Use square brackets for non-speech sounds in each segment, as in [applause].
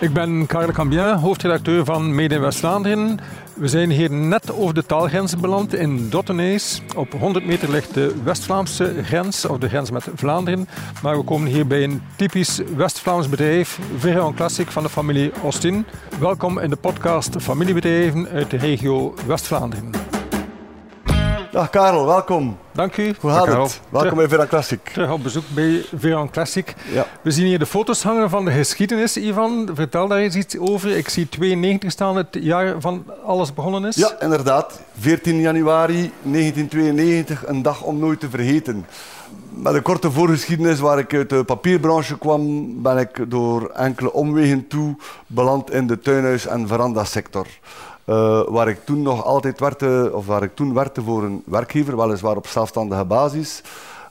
Ik ben Karel Cambien, hoofdredacteur van Made in West-Vlaanderen. We zijn hier net over de taalgrenzen beland in Dottenees. Op 100 meter ligt de West-Vlaamse grens, of de grens met Vlaanderen. Maar we komen hier bij een typisch West-Vlaams bedrijf, Veron Classic van de familie Austin. Welkom in de podcast Familiebedrijven uit de regio West-Vlaanderen. Dag Karel, welkom. Dank u. Hoe gaat het? Welkom bij Veran Classic. Terug op bezoek bij Veran Classic. Ja. We zien hier de foto's hangen van de geschiedenis, Ivan. Vertel daar eens iets over. Ik zie 92 staan, het jaar van alles begonnen is. Ja, inderdaad. 14 januari 1992, een dag om nooit te vergeten. Met een korte voorgeschiedenis waar ik uit de papierbranche kwam, ben ik door enkele omwegen toe beland in de tuinhuis- en veranda-sector. Uh, waar ik toen nog altijd werkte, of waar ik toen werkte voor een werkgever, weliswaar op zelfstandige basis.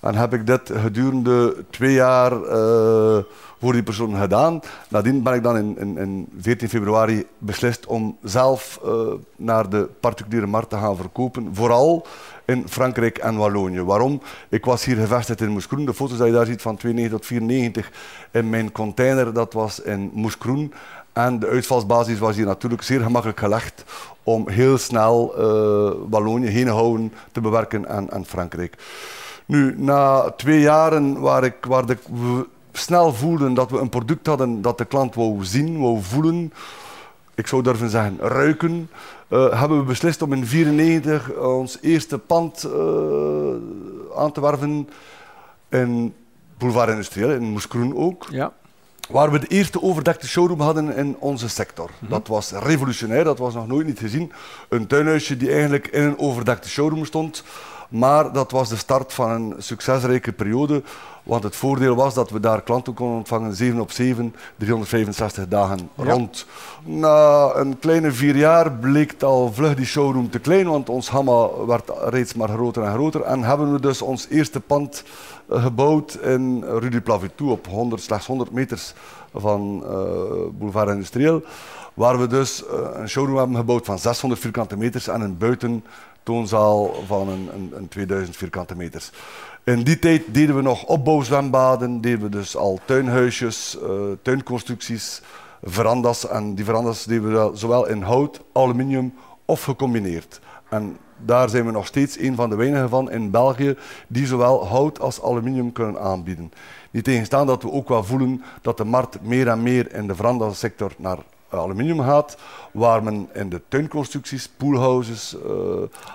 En heb ik dit gedurende twee jaar uh, voor die persoon gedaan. Nadien ben ik dan in, in, in 14 februari beslist om zelf uh, naar de particuliere markt te gaan verkopen. Vooral in Frankrijk en Wallonië. Waarom? Ik was hier gevestigd in Moeskroen. De foto's die je daar ziet van 92 tot 94 in mijn container, dat was in Moeskroen. En de uitvalsbasis was hier natuurlijk zeer gemakkelijk gelegd om heel snel uh, Wallonië, Henegouwen te bewerken en, Frankrijk. Nu, na twee jaren waar, ik, waar snel voelden dat we een product hadden dat de klant wou zien, wou voelen, ik zou durven zeggen ruiken, uh, hebben we beslist om in 1994 ons eerste pand uh, aan te werven in Boulevard Industrieel, in Moeskroen ook. Ja. Waar we de eerste overdekte showroom hadden in onze sector. Mhm. Dat was revolutionair, dat was nog nooit niet gezien. Een tuinhuisje die eigenlijk in een overdekte showroom stond. Maar dat was de start van een succesrijke periode. Want het voordeel was dat we daar klanten konden ontvangen 7 op 7, 365 dagen rond. Na een kleine vier jaar bleek al vlug die showroom te klein, want ons hamma werd reeds maar groter en groter. En hebben we dus ons eerste pand eh, gebouwd in Rue du Plavetou op 100, slechts 100 meters van uh, Boulevard Industrieel. Waar we dus uh, een showroom hebben gebouwd van 600 vierkante meters en een buitentoonzaal van een, een, een 2000 vierkante meters. In die tijd deden we nog opbouwzwembaden, deden we dus al tuinhuisjes, uh, tuinconstructies, verandas. En die verandas deden we zowel in hout, aluminium of gecombineerd. En daar zijn we nog steeds een van de weinigen van in België die zowel hout als aluminium kunnen aanbieden. Niet tegenstaan dat we ook wel voelen dat de markt meer en meer in de verandasector naar aluminium gaat, waar men in de tuinconstructies, poolhouses, uh,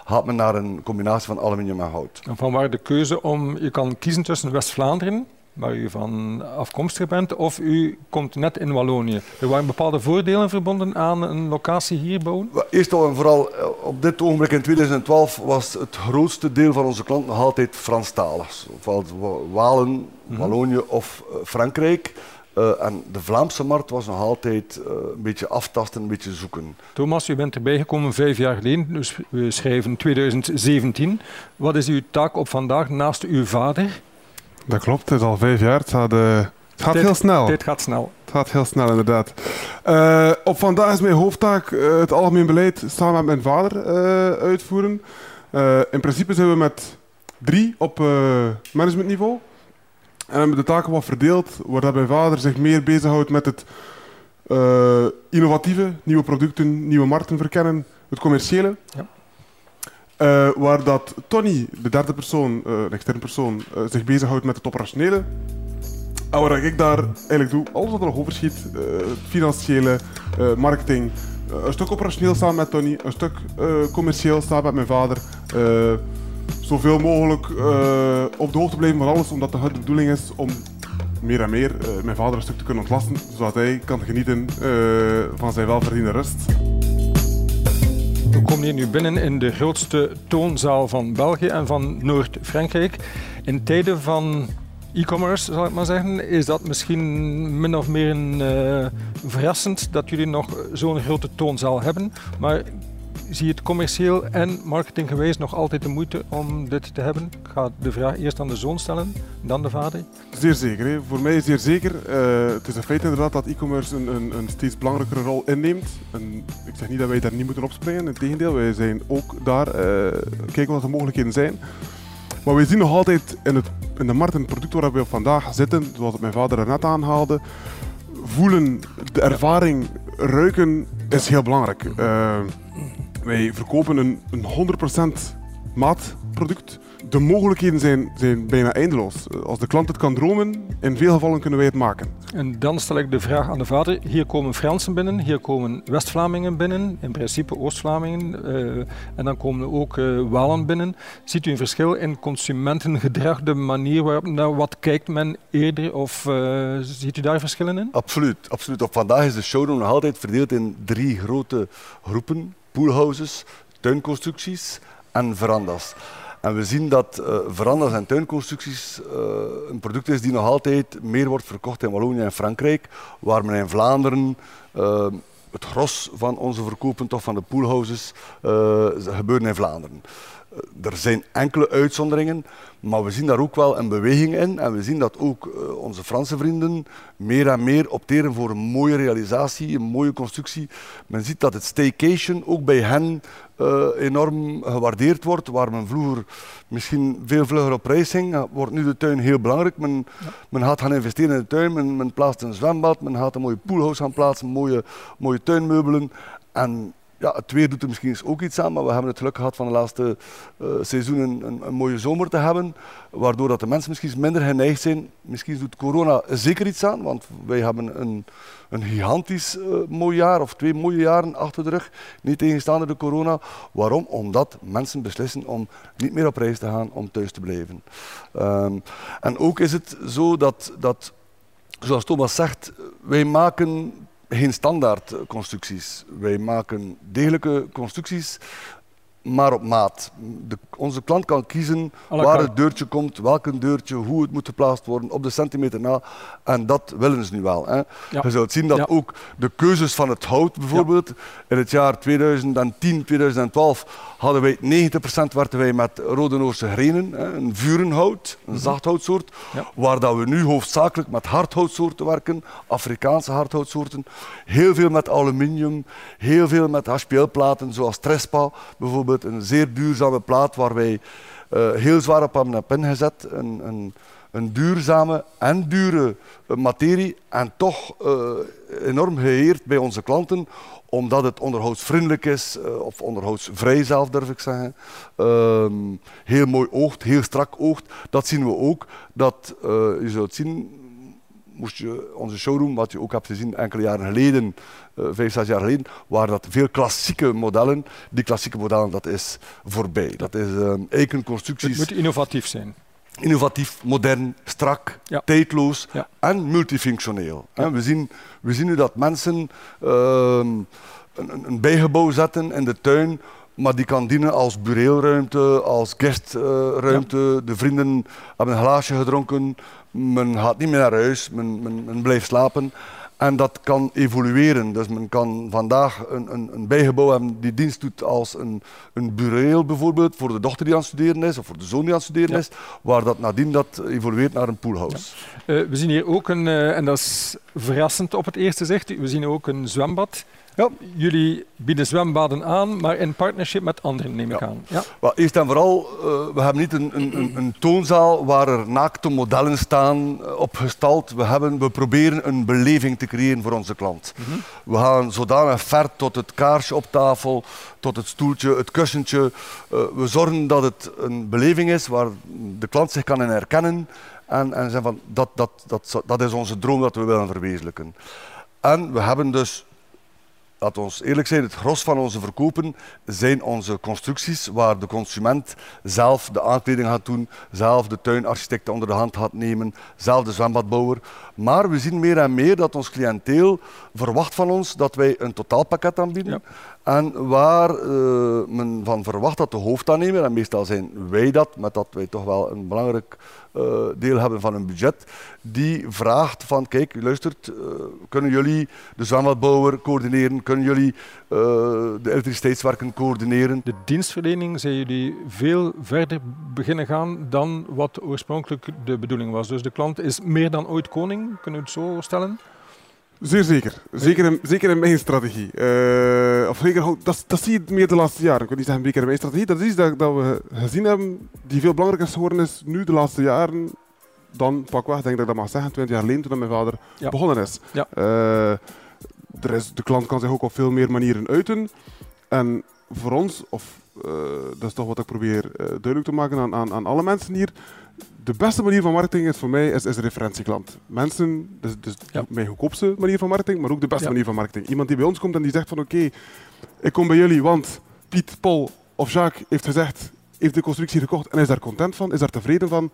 gaat men naar een combinatie van aluminium en hout. En van waar de keuze om, je kan kiezen tussen West-Vlaanderen, waar u van afkomstig bent, of u komt net in Wallonië. Er waren bepaalde voordelen verbonden aan een locatie hier bouwen? Eerst en vooral, eh, op dit ogenblik in 2012 was het grootste deel van onze klanten nog altijd Franstalig. Ofwel Walen, mhm. Wallonië of eh, Frankrijk. Uh, en de Vlaamse markt was nog altijd uh, een beetje aftasten, een beetje zoeken. Thomas, u bent erbij gekomen vijf jaar geleden, dus we schrijven 2017. Wat is uw taak op vandaag naast uw vader? Dat klopt, het is al vijf jaar. Het gaat, uh, het gaat heel snel. Dit gaat snel. Het gaat heel snel, inderdaad. op vandaag is mijn hoofdtaak het algemeen beleid samen met mijn vader uitvoeren. in principe zijn we met drie op managementniveau. En hebben de taken wat verdeeld, waar mijn vader zich meer bezighoudt met het uh, innovatieve, nieuwe producten, nieuwe markten verkennen, het commerciële. Ja. Uh, waar dat Tony, de derde persoon, uh, een externe persoon, zich bezighoudt met het operationele. En waar ik daar eigenlijk doe, alles wat er nog overschiet, financiële, marketing, een stuk operationeel samen met Tony, een stuk commercieel samen met mijn vader zoveel mogelijk uh, op de hoogte blijven van alles, omdat de bedoeling is om meer en meer uh, mijn vader een stuk te kunnen ontlasten, zodat hij kan genieten uh, van zijn welverdiende rust. We komen hier nu binnen in de grootste toonzaal van België en van Noord-Frankrijk. In tijden van e-commerce, zal ik maar zeggen, is dat misschien min of meer een, verrassend dat jullie nog zo'n grote toonzaal hebben. Maar zie je het commercieel en marketinggewijs nog altijd de moeite om dit te hebben? Ik ga de vraag eerst aan de zoon stellen, dan de vader. Zeer zeker. Hè. Voor mij zeer zeker. Uh, het is een feit inderdaad dat e-commerce een, een, een, steeds belangrijkere rol inneemt. Ik zeg niet dat wij daar niet moeten opspringen. Integendeel, wij zijn ook daar. Uh, kijken wat de mogelijkheden zijn. Maar we zien nog altijd in, het, in de markt en het product waar we vandaag zitten, zoals mijn vader er net aanhaalde, voelen, de ervaring, ruiken is heel belangrijk. Uh, wij verkopen een, een 100% maatproduct de mogelijkheden zijn, zijn bijna eindeloos. Als de klant het kan dromen, in veel gevallen kunnen wij het maken. En dan stel ik de vraag aan de vader. Hier komen Fransen binnen, hier komen West-Vlamingen binnen, in principe Oost-Vlamingen. Uh, en dan komen ook uh, Walen binnen. Ziet u een verschil in consumentengedrag, de manier waarop naar wat kijkt men eerder? Of uh, ziet u daar verschillen in? Absoluut, absoluut. Op vandaag is de showroom nog altijd verdeeld in drie grote groepen. Poolhouses, tuinconstructies en verandas. En we zien dat uh, verandas en tuinconstructies uh, een product is die nog altijd meer wordt verkocht in Wallonië en Frankrijk, waar men in Vlaanderen uh, het gros van onze verkopen, toch van de poolhouses, gebeuren in Vlaanderen. Er zijn enkele uitzonderingen, maar we zien daar ook wel een beweging in. En we zien dat ook onze Franse vrienden meer en meer opteren voor een mooie realisatie, een mooie constructie. Men ziet dat het staycation ook bij hen uh, enorm gewaardeerd wordt. Waar men vroeger misschien veel vlugger op reis ging, wordt nu de tuin heel belangrijk. Men, ja. men gaat gaan investeren in de tuin, men, men, plaatst een zwembad, men gaat een mooie poolhouse gaan plaatsen, mooie, mooie tuinmeubelen. En ja, het weer doet er misschien ook iets aan, maar we hebben het geluk gehad van de laatste uh, seizoenen een, een, mooie zomer te hebben, waardoor dat de mensen misschien minder geneigd zijn. Misschien doet corona zeker iets aan, want wij hebben een, een gigantisch uh, mooi jaar of twee mooie jaren achter de rug, niet tegenstaande de corona. Waarom? Omdat mensen beslissen om niet meer op reis te gaan, om thuis te blijven. Um, en ook is het zo dat, dat, zoals Thomas zegt, wij maken geen standaard constructies. Wij maken degelijke constructies maar op maat. De, onze klant kan kiezen waar het deurtje komt, welk deurtje, hoe het moet geplaatst worden, op de centimeter na. En dat willen ze nu wel. Hè. Ja. Je zult zien dat ja. ook de keuzes van het hout bijvoorbeeld, ja. in het jaar 2010, 2012 hadden wij 90% werkten wij met rode Noorse grenen, hè, een vurenhout, een -hmm. zachthoutsoort, waar dat we nu hoofdzakelijk met hardhoutsoorten werken, Afrikaanse hardhoutsoorten, heel veel met aluminium, heel veel met HPL-platen zoals Trespa bijvoorbeeld een zeer duurzame plaat waar wij uh, heel zwaar op hebben ingezet. Een, een, een, duurzame en dure materie en toch uh, enorm geëerd bij onze klanten omdat het onderhoudsvriendelijk is, of onderhoudsvrij zelf durf ik zeggen. Uh, heel mooi oogt, heel strak oogt. Dat zien we ook. Dat, je zult zien, moest je onze showroom, wat je ook hebt gezien enkele jaren geleden, uh, vijf, zes jaar geleden, waren dat veel klassieke modellen. Die klassieke modellen, dat is voorbij. Dat is uh, eikenconstructies. Het moet innovatief zijn. Innovatief, modern, strak, ja. tijdloos ja. en multifunctioneel. Ja. We, zien, we zien nu dat mensen uh, een, een bijgebouw zetten in de tuin maar die kan dienen als bureelruimte, als guestruimte. Ja. De vrienden hebben een glaasje gedronken, men gaat niet meer naar huis, men, men, men blijft slapen. En dat kan evolueren. Dus men kan vandaag een, een, een bijgebouw hebben die dienst doet als een, een bureel bijvoorbeeld voor de dochter die aan het studeren is of voor de zoon die aan het studeren ja. is, waar dat nadien dat evolueert naar een poolhouse. Ja. Uh, we zien hier ook een, uh, en dat is verrassend op het eerste zicht, we zien ook een zwembad. Ja. Jullie bieden zwembaden aan, maar in partnership met anderen, neem ik ja. aan. Ja. Well, eerst en vooral, uh, we hebben niet een, een, een, toonzaal waar er naakte modellen staan uh, opgestald. We, hebben, we proberen een beleving te creëren voor onze klant. Mm -hmm. We gaan zodanig ver tot het kaarsje op tafel, tot het stoeltje, het kussentje. Uh, we zorgen dat het een beleving is waar de klant zich kan in herkennen. En, en zeggen van, dat, dat, dat, dat is onze droom dat we willen verwezenlijken. En we hebben dus laat ons eerlijk zijn, het gros van onze verkopen zijn onze constructies waar de consument zelf de aankleding gaat doen, zelf de tuinarchitect onder de hand gaat nemen, zelf de zwembadbouwer. Maar we zien meer en meer dat ons cliënteel verwacht van ons dat wij een totaalpakket aanbieden. En waar uh, men van verwacht dat de hoofdaannemer, en meestal zijn wij dat, met dat wij toch wel een belangrijk uh, deel hebben van een budget, die vraagt van kijk, luistert, uh, kunnen jullie de zwembadbouwer coördineren, kunnen jullie de elektriciteitswerken coördineren? De dienstverlening zijn jullie veel verder beginnen gaan dan wat oorspronkelijk de bedoeling was. Dus de klant is meer dan ooit koning, kunnen we het zo stellen? Zeer zeker. Zeker in, zeker in mijn strategie. Uh, of zeker, dat, dat zie je meer de laatste jaren. Ik wil niet zeggen zeker in mijn strategie. Dat is iets dat, dat we gezien hebben, die veel belangrijker is geworden is nu de laatste jaren dan pakweg, denk ik dat ik dat mag zeggen, 20 jaar geleden toen mijn vader Ja. begonnen is. Ja. Eh, er is. De klant kan zich ook op veel meer manieren uiten. En voor ons, of eh, dat is toch wat ik probeer eh, duidelijk te maken aan, aan, aan alle mensen hier. De beste manier van marketing is voor mij is, is referentieklant. Mensen, dus, dus Ja. mijn goedkoopste manier van marketing, maar ook de beste Ja. manier van marketing. Iemand die bij ons komt en die zegt van oké, ik kom bij jullie, want Piet, Paul of Jacques heeft gezegd, heeft de constructie gekocht en is daar content van, is daar tevreden van.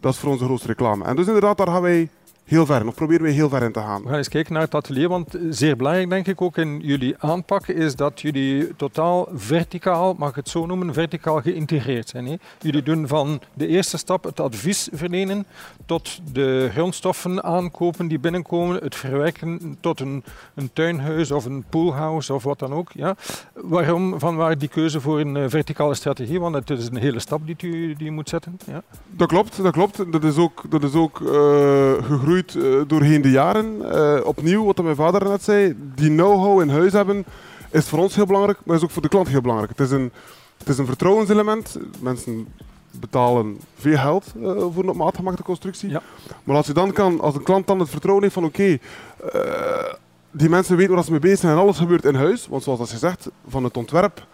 Dat is voor onze grootste reclame. En dus inderdaad, daar gaan wij heel ver in, of proberen wij heel ver in te gaan. We gaan eens kijken naar het atelier, want zeer belangrijk denk ik ook in jullie aanpak is dat jullie totaal verticaal, mag ik het zo noemen, verticaal geïntegreerd zijn. Hè? Jullie doen van de eerste stap het advies verlenen tot de grondstoffen aankopen die binnenkomen, het verwerken tot een, een tuinhuis of een poolhouse of wat dan ook. Ja? Waarom van waar die keuze voor een eh, verticale strategie? Want het is een hele stap die u die u moet zetten. Ja? Dat klopt, dat klopt. Dat is ook, dat is ook eh, gegroeid eh, doorheen de jaren. Eh, opnieuw, wat mijn vader net zei, die know-how in huis hebben is voor ons heel belangrijk, maar is ook voor de klant heel belangrijk. Het is een, het is een vertrouwenselement. Mensen betalen veel geld eh, voor een op maat gemaakte constructie. Ja. Maar als, je dan kan, als een klant dan het vertrouwen heeft van oké, die mensen weten waar ze mee bezig zijn en alles gebeurt in huis. Want zoals zegt, van het ontwerp,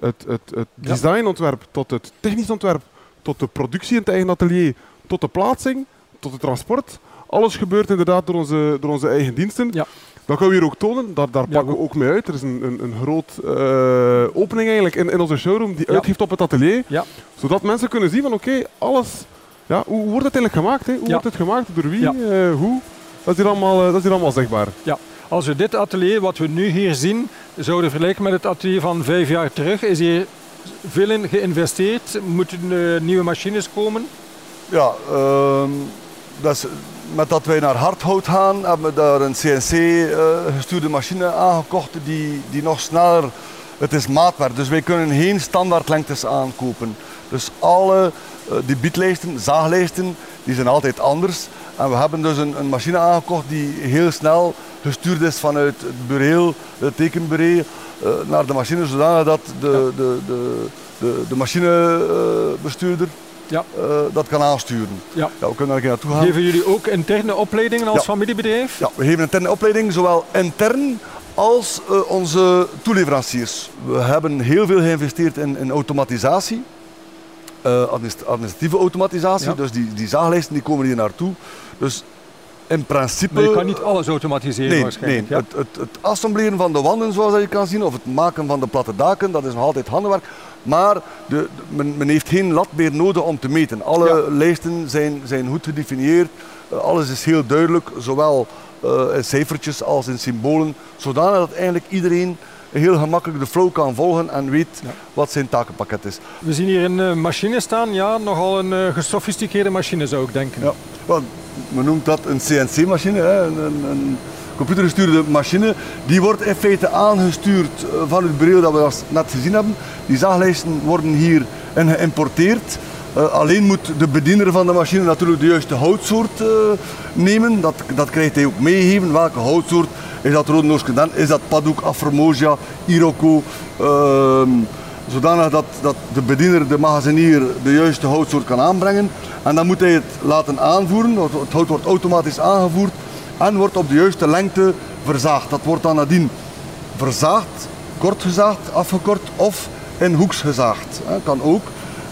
het, het, het Ja. designontwerp tot het technisch ontwerp, tot de productie in het eigen atelier, tot de plaatsing, tot het transport. Alles gebeurt inderdaad door onze, door onze eigen diensten. Ja. Dat gaan we hier ook tonen, daar, daar Ja, pakken we ook mee uit. Er is een, een, een groot eh, opening eigenlijk in, in onze showroom die Ja. uitgeeft op het atelier. Ja. Zodat mensen kunnen zien van oké, alles, ja, hoe, hoe wordt het eigenlijk gemaakt? Hè? Hoe Ja. wordt het gemaakt? Door wie? Ja. eh, hoe? Dat is, hier allemaal, eh, dat is hier allemaal zichtbaar. Als we dit atelier, wat we nu hier zien, zouden vergelijken met het atelier van vijf jaar terug, is hier veel in geïnvesteerd. Moeten eh, nieuwe machines komen? Ja, ehm, dat is, met dat wij naar hardhout gaan, hebben we daar een CNC-gestuurde machine aangekocht die, die nog sneller, het is maatwerk, dus wij kunnen geen standaardlengtes aankopen. Dus alle eh, die biedlijsten, zaaglijsten, die zijn altijd anders. En we hebben dus een, een machine aangekocht die heel snel gestuurd is vanuit het bureel, het tekenbureau, eh, naar de machine, zodanig dat de, de, de, de, de machinebestuurder Ja. eh, dat kan aansturen. Ja. Ja, we kunnen er naartoe gaan. Geven jullie ook interne opleidingen als familiebedrijf? Ja, we geven interne opleiding, zowel intern als eh, onze toeleveranciers. We hebben heel veel geïnvesteerd in, in automatisatie. Eh, administ- administratieve automatisatie, dus die, die zaaglijsten die komen hier naartoe. Dus in principe... Maar je kan niet alles automatiseren Nee, waarschijnlijk. nee. ja? Het, het, het assembleren van de wanden, zoals dat je kan zien, of het maken van de platte daken, dat is nog altijd handenwerk. Maar de, men, men heeft geen lat meer nodig om te meten. Alle Ja. lijsten zijn, zijn goed gedefinieerd. Eh, alles is heel duidelijk, zowel eh, in cijfertjes als in symbolen. Zodanig dat eigenlijk iedereen heel gemakkelijk de flow kan volgen en weet Ja. wat zijn takenpakket is. We zien hier een eh, machine staan. Ja, nogal een gesofisticeerde machine zou ik denken. Ja. Want men noemt dat een CNC-machine, hè, een, een, een computergestuurde machine. Die wordt in feite aangestuurd eh, van het bureau dat we net gezien hebben. Die zaaglijsten worden hier in geïmporteerd. Eh, alleen moet de bediener van de machine natuurlijk de juiste houtsoort eh, nemen. Dat, dat krijgt hij ook meegegeven. Welke houtsoort? Is dat Rode Noorske Is dat Paddock, Afromosia, Iroko? Ehm, zodanig dat, dat de bediener, de magazinier, de juiste houtsoort kan aanbrengen. En dan moet hij het laten aanvoeren. Het hout wordt automatisch aangevoerd en wordt op de juiste lengte verzaagd. Dat wordt dan nadien verzaagd, kort gezaagd, afgekort of in hoeks gezaagd. hè, Kan ook.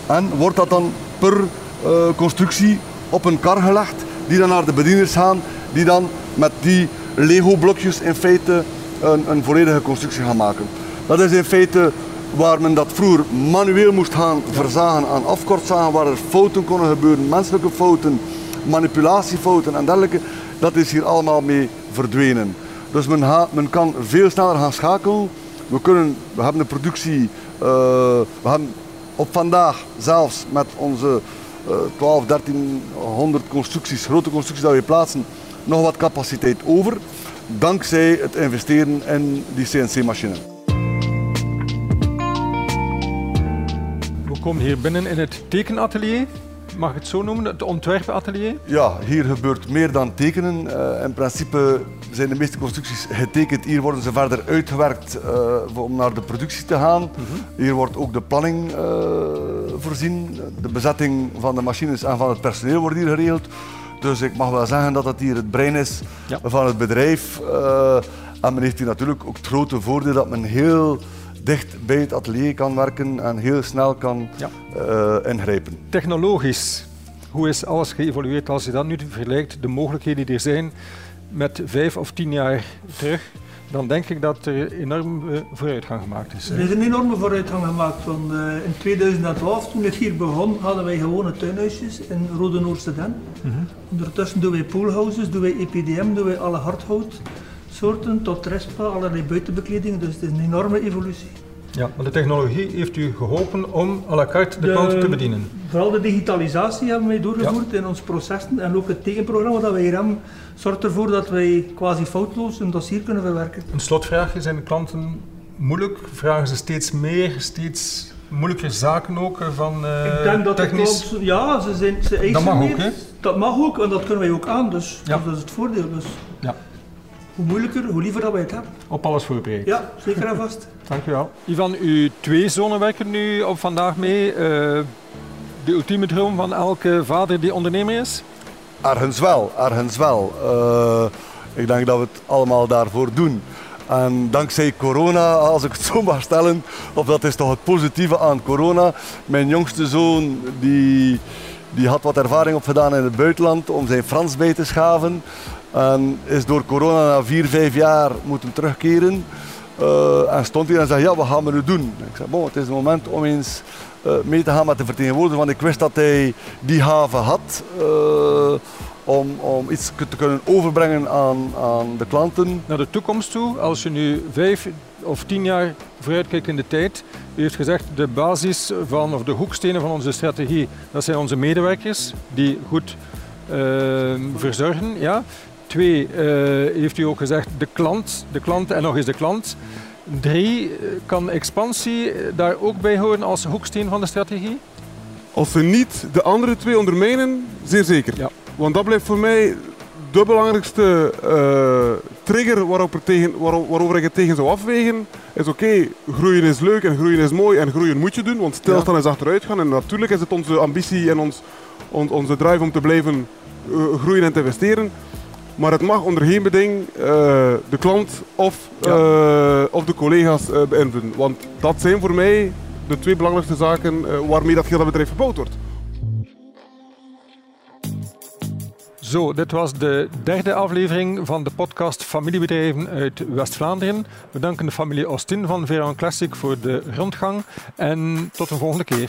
En wordt dat dan per eh, constructie op een kar gelegd, die dan naar de bedieners gaan, die dan met die Lego-blokjes in feite een, een volledige constructie gaan maken. Dat is in feite waar men dat vroeger manueel moest gaan verzagen aan afkortzagen, waar er fouten konden gebeuren, menselijke fouten, manipulatiefouten en dergelijke. Dat is hier allemaal mee verdwenen. Dus men, kan veel sneller gaan schakelen. We, kunnen, we hebben de productie, eh, we hebben op vandaag zelfs met onze eh 12, 1300 constructies, grote constructies dat we plaatsen, nog wat capaciteit over. Dankzij het investeren in die CNC-machine. We komen hier binnen in het tekenatelier. Mag ik het zo noemen? Het ontwerpatelier. Ja, hier gebeurt meer dan tekenen. Eh, in principe zijn de meeste constructies getekend. Hier worden ze verder uitgewerkt eh, om naar de productie te gaan. Hier wordt ook de planning eh, voorzien. De bezetting van de machines en van het personeel wordt hier geregeld. Dus ik mag wel zeggen dat dat hier het brein is Ja. van het bedrijf. En men heeft hier natuurlijk ook het grote voordeel dat men heel dicht bij het atelier kan werken en heel snel kan Ja. eh, ingrijpen. Technologisch, hoe is alles geëvolueerd als je dat nu vergelijkt, de mogelijkheden die er zijn met vijf of tien jaar terug, dan denk ik dat er enorm vooruitgang gemaakt is. Er is een enorme vooruitgang gemaakt. Want eh, in 2012, toen ik hier begon, hadden wij gewone tuinhuisjes in Rode Noordsteden. Ondertussen doen wij poolhouses, doen wij EPDM, doen wij alle hardhoutsoorten tot Respa, allerlei buitenbekledingen. Dus het is een enorme evolutie. Ja, maar de technologie heeft u geholpen om à la carte de, De- klant te bedienen. Vooral de digitalisatie hebben wij doorgevoerd in ons processen. En ook het tekenprogramma dat wij hier hebben, zorgt ervoor dat wij quasi foutloos een dossier kunnen verwerken. Een slotvraagje, zijn de klanten moeilijk? Vragen ze steeds meer, steeds moeilijker zaken ook eh, van eh, Ik denk dat de technisch? klant, ja, ze, zijn, ze eisen Dat mag meer. ook, hè? Dat mag ook en dat kunnen wij ook aan, dus Ja. dat is het voordeel. Dus Ja, hoe moeilijker, hoe liever dat wij het hebben. op alles voorbereid. Ja, zeker en vast. [laughs] Dank u wel. Ivan, uw twee zonen werken nu op vandaag mee. Eh, de ultieme droom van elke vader die ondernemer is? Ergens wel, ergens wel. Eh, ik denk dat we het allemaal daarvoor doen. En dankzij corona, als ik het [laughs] zo mag stellen, of dat is toch het positieve aan corona. Mijn jongste zoon die, die had wat ervaring opgedaan in het buitenland om zijn Frans bij te schaven. En is door corona na vier, vijf jaar moeten terugkeren. Eh, en stond hier en zei, ja, wat gaan we nu doen? Ik zei, bon, het is het moment om eens eh, mee te gaan met de vertegenwoordiger, want ik wist dat hij die haven had. eh, om, om iets te kunnen overbrengen aan, aan de klanten. Naar de toekomst toe, als je nu vijf of tien jaar vooruitkijkt in de tijd. U heeft gezegd, de basis van, of de hoekstenen van onze strategie, dat zijn onze medewerkers die goed verzorgen. Ja. Twee, eh, heeft u ook gezegd, de klant, de klant en nog eens de klant. Drie, eh, kan expansie daar ook bij horen als hoeksteen van de strategie? Als ze niet de andere twee ondermijnen, zeer zeker. Ja. Want dat blijft voor mij de belangrijkste eh, trigger waarop er tegen, waar- waarover ik het tegen zou afwegen. Is oké, groeien is leuk en groeien is mooi en groeien moet je doen, want stilstaan is achteruit gaan. En natuurlijk is het onze ambitie en ons, on- onze drive om te blijven groeien en te investeren. Maar het mag onder geen beding eh, de klant of, eh, of de collega's eh, beïnvloeden. Want dat zijn voor mij de twee belangrijkste zaken waarmee dat hele bedrijf gebouwd wordt. Zo, dit was de derde aflevering van de podcast Familiebedrijven uit West-Vlaanderen. We danken de familie Austin van Veran Classic voor de rondgang en tot een volgende keer.